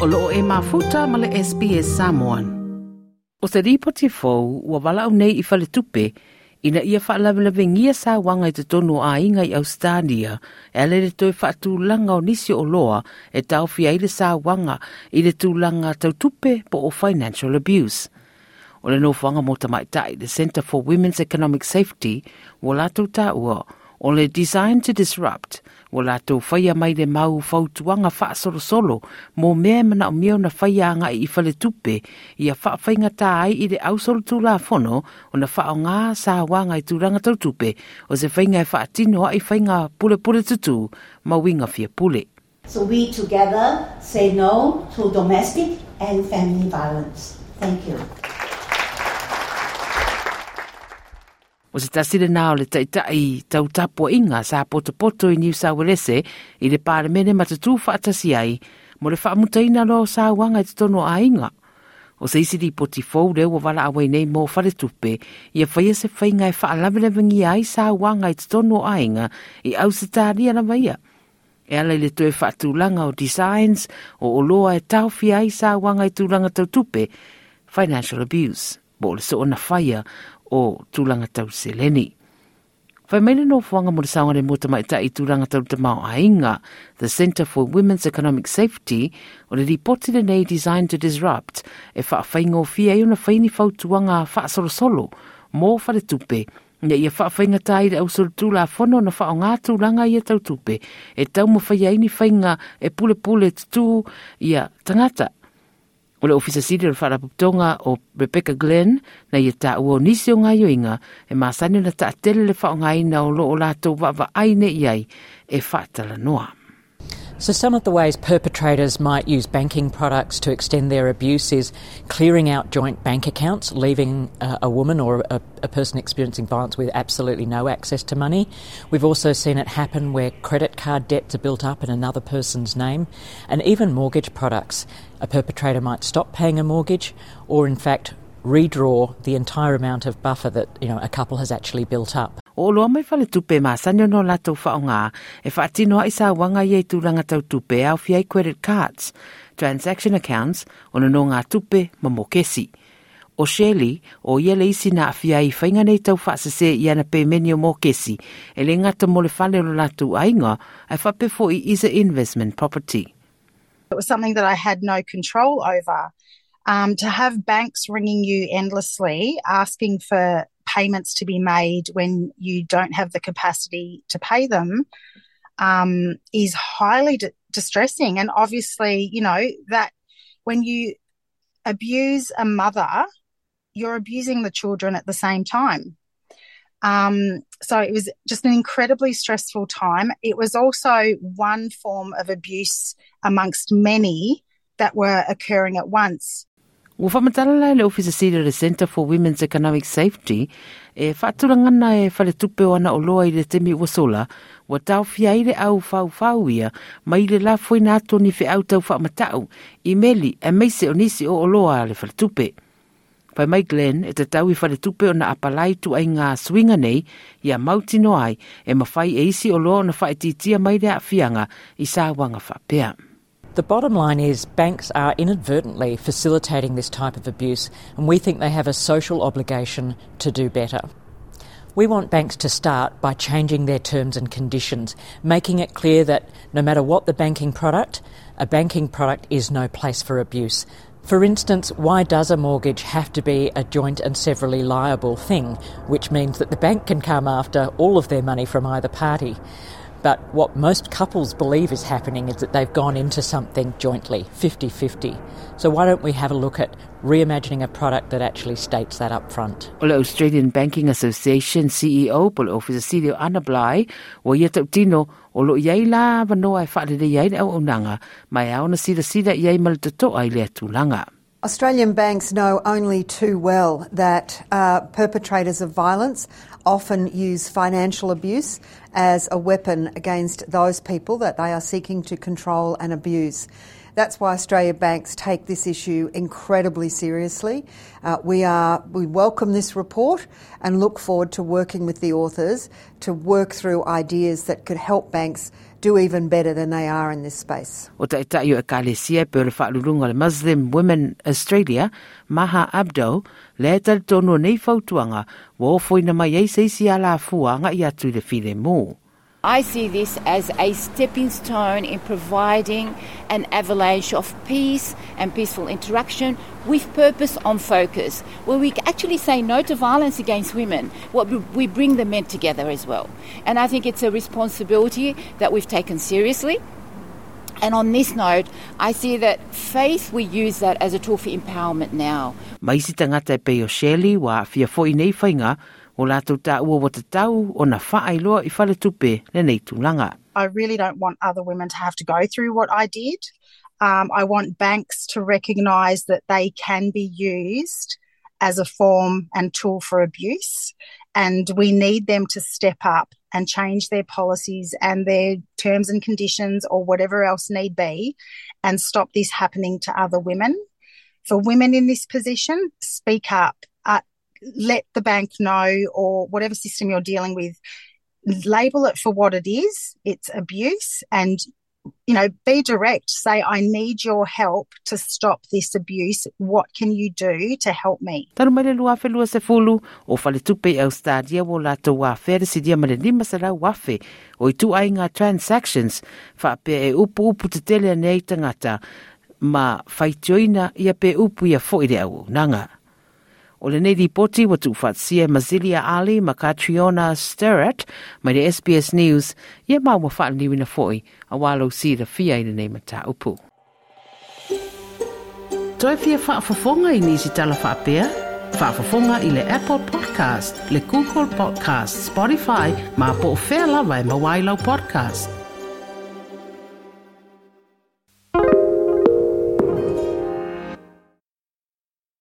o loo e mafuta ma le SPS Samoan. O se ripoti fōu, ua wala au nei i fale tupe, ina ia whaalawelawe ngia sa wanga i te tonu a inga i Australia, e ale le toi whaatu langa o nisi o loa e tau fia i le sa wanga i le tūlanga tau tupe po o financial abuse. O le nofanga mō mo tamaitai, the Centre for Women's Economic Safety, wala tau tā ua, o le Design to Disrupt, o lātou whaia mai le mau fautuanga wha solo solo, mō mea mana o mio na whaia anga i whale tupe, i a wha whainga tā ai i le au solo tū la whono, o na wha o ngā sā wanga i tūranga tau tupe, o se whainga e wha tino a i whainga pule pule tutu, ma winga fia pule. So we together say no to domestic and family violence. Thank you. O se tasire nā o le taitai tau tapo inga sa poto poto i New South Wales i le pāremene matatu whaatasi ai, mo le whaamutaina lo sa wanga i te tono a inga. O se isi di poti fau reo o wala awai nei mō whare tupe, i a whaia se whainga e whaalawerewangi ai sa wanga i te tono a inga i au se tāria na waia. E ala le toe whaatulanga o designs o o loa e tauwhi ai sa wanga i tūlanga tau tupe, financial abuse. Bo le so ona whaia o tūlanga tau seleni. Whai meile no whanga mo le saunga re mota mai tai tau te mao ainga, the Centre for Women's Economic Safety, o le ripoti le nei Designed to Disrupt, e wha whaingo fia i una whaini fautuanga wha solo solo, mō whare tupe, Ia ia wha whainga tai le au la tūla whono na wha o ngā tūlanga ia tau tupe, e tau mo whaia ini whainga e pule pule tutu ia tangata, O le ofisa siri le whaarapuptonga o Rebecca Glenn na ia ta ua nisi o ngai inga e masani ta atele le whao na o lo latou vaavaai wa aine iai e whaatala noa. So, some of the ways perpetrators might use banking products to extend their abuse is clearing out joint bank accounts, leaving uh, a woman or a, a, person experiencing violence with absolutely no access to money. We've also seen it happen where credit card debts are built up in another person's name, and even mortgage products. A perpetrator might stop paying a mortgage or, in fact, redraw the entire amount of buffer that you know a couple has actually built up. O loa mai whale tupe ma sanyo no e whaatino a isa wanga tau tupe au credit cards, transaction accounts, no ngā tupe ma mo kesi. O o ia le isi na awhia i whainga nei tau i ana e le ngata o ainga, e i isa investment property. It was something that I had no control over. Um, to have banks ringing you endlessly asking for payments to be made when you don't have the capacity to pay them um, is highly di- distressing. And obviously, you know, that when you abuse a mother, you're abusing the children at the same time. Um, so it was just an incredibly stressful time. It was also one form of abuse amongst many that were occurring at once. Ua whamatala lai le ofisa siri le Centre for Women's Economic Safety e whaaturangana e whale tupe o ana o loa i le temi ua sola wa tau fia i le au fau fau ia mai le la fwoi nato ni whi au tau whaamatau i meli e meise o nisi o o loa le whale tupe. Pai mai Glenn e te tau i whale tupe o na apalai tu ai ngā swinga nei i a mauti no ai e mawhai e isi o loa na whaetitia mai le a fianga i sā wanga whapea. The bottom line is banks are inadvertently facilitating this type of abuse, and we think they have a social obligation to do better. We want banks to start by changing their terms and conditions, making it clear that no matter what the banking product, a banking product is no place for abuse. For instance, why does a mortgage have to be a joint and severally liable thing, which means that the bank can come after all of their money from either party? But what most couples believe is happening is that they've gone into something jointly, 50 50. So why don't we have a look at reimagining a product that actually states that up front? O Australian Banking Association CEO ofisa Silio Anna Bligh o ia tau tino o lo iai la wanoa e whaare iai le au unanga mai au na sida sida iai mal toto ai le atulanga. Australian banks know only too well that uh, perpetrators of violence often use financial abuse as a weapon against those people that they are seeking to control and abuse. That's why Australia banks take this issue incredibly seriously. Uh, we are we welcome this report and look forward to working with the authors to work through ideas that could help banks do even better than they are in this space. Muslim Women Australia, Maha Abdo, nei fautuanga, foina mai ei seisi ala atu le file mo. I see this as a stepping stone in providing an avalanche of peace and peaceful interaction with purpose on focus, where we actually say no to violence against women. What we bring the men together as well. And I think it's a responsibility that we've taken seriously. And on this note, I see that faith, we use that as a tool for empowerment now. E peo Shelley wa o lātou ua wa te tau o na whaailoa i tupe. I really don't want other women to have to go through what I did. Um, I want banks to recognise that they can be used as a form and tool for abuse. And we need them to step up and change their policies and their terms and conditions or whatever else need be and stop this happening to other women. For women in this position, speak up. Let the bank know or whatever system you're dealing with, label it for what it is. It's abuse and you know, be direct. Say, I need your help to stop this abuse. What can you do to help me? Tanu mai le lua fe lua se fulu o fale tupe au stadia wo la to wa fere si dia male lima lau wafe o i tu ai ngā transactions fa pe e upu upu te tele nei tangata ma faitioina ia pe upu ia fo i le au nanga. O le nei ripoti wa tu fatsia Mazilia Ali ma Katriona Sterrett mai le SBS News ia mau wa wha niwi na foi a walo si the fia i le nei mata upu. Toi fia wha fafonga i nisi tala wha pia? I le Apple Podcast, le Google Podcast, Spotify, ma po o whea lawa e mawailau podcast.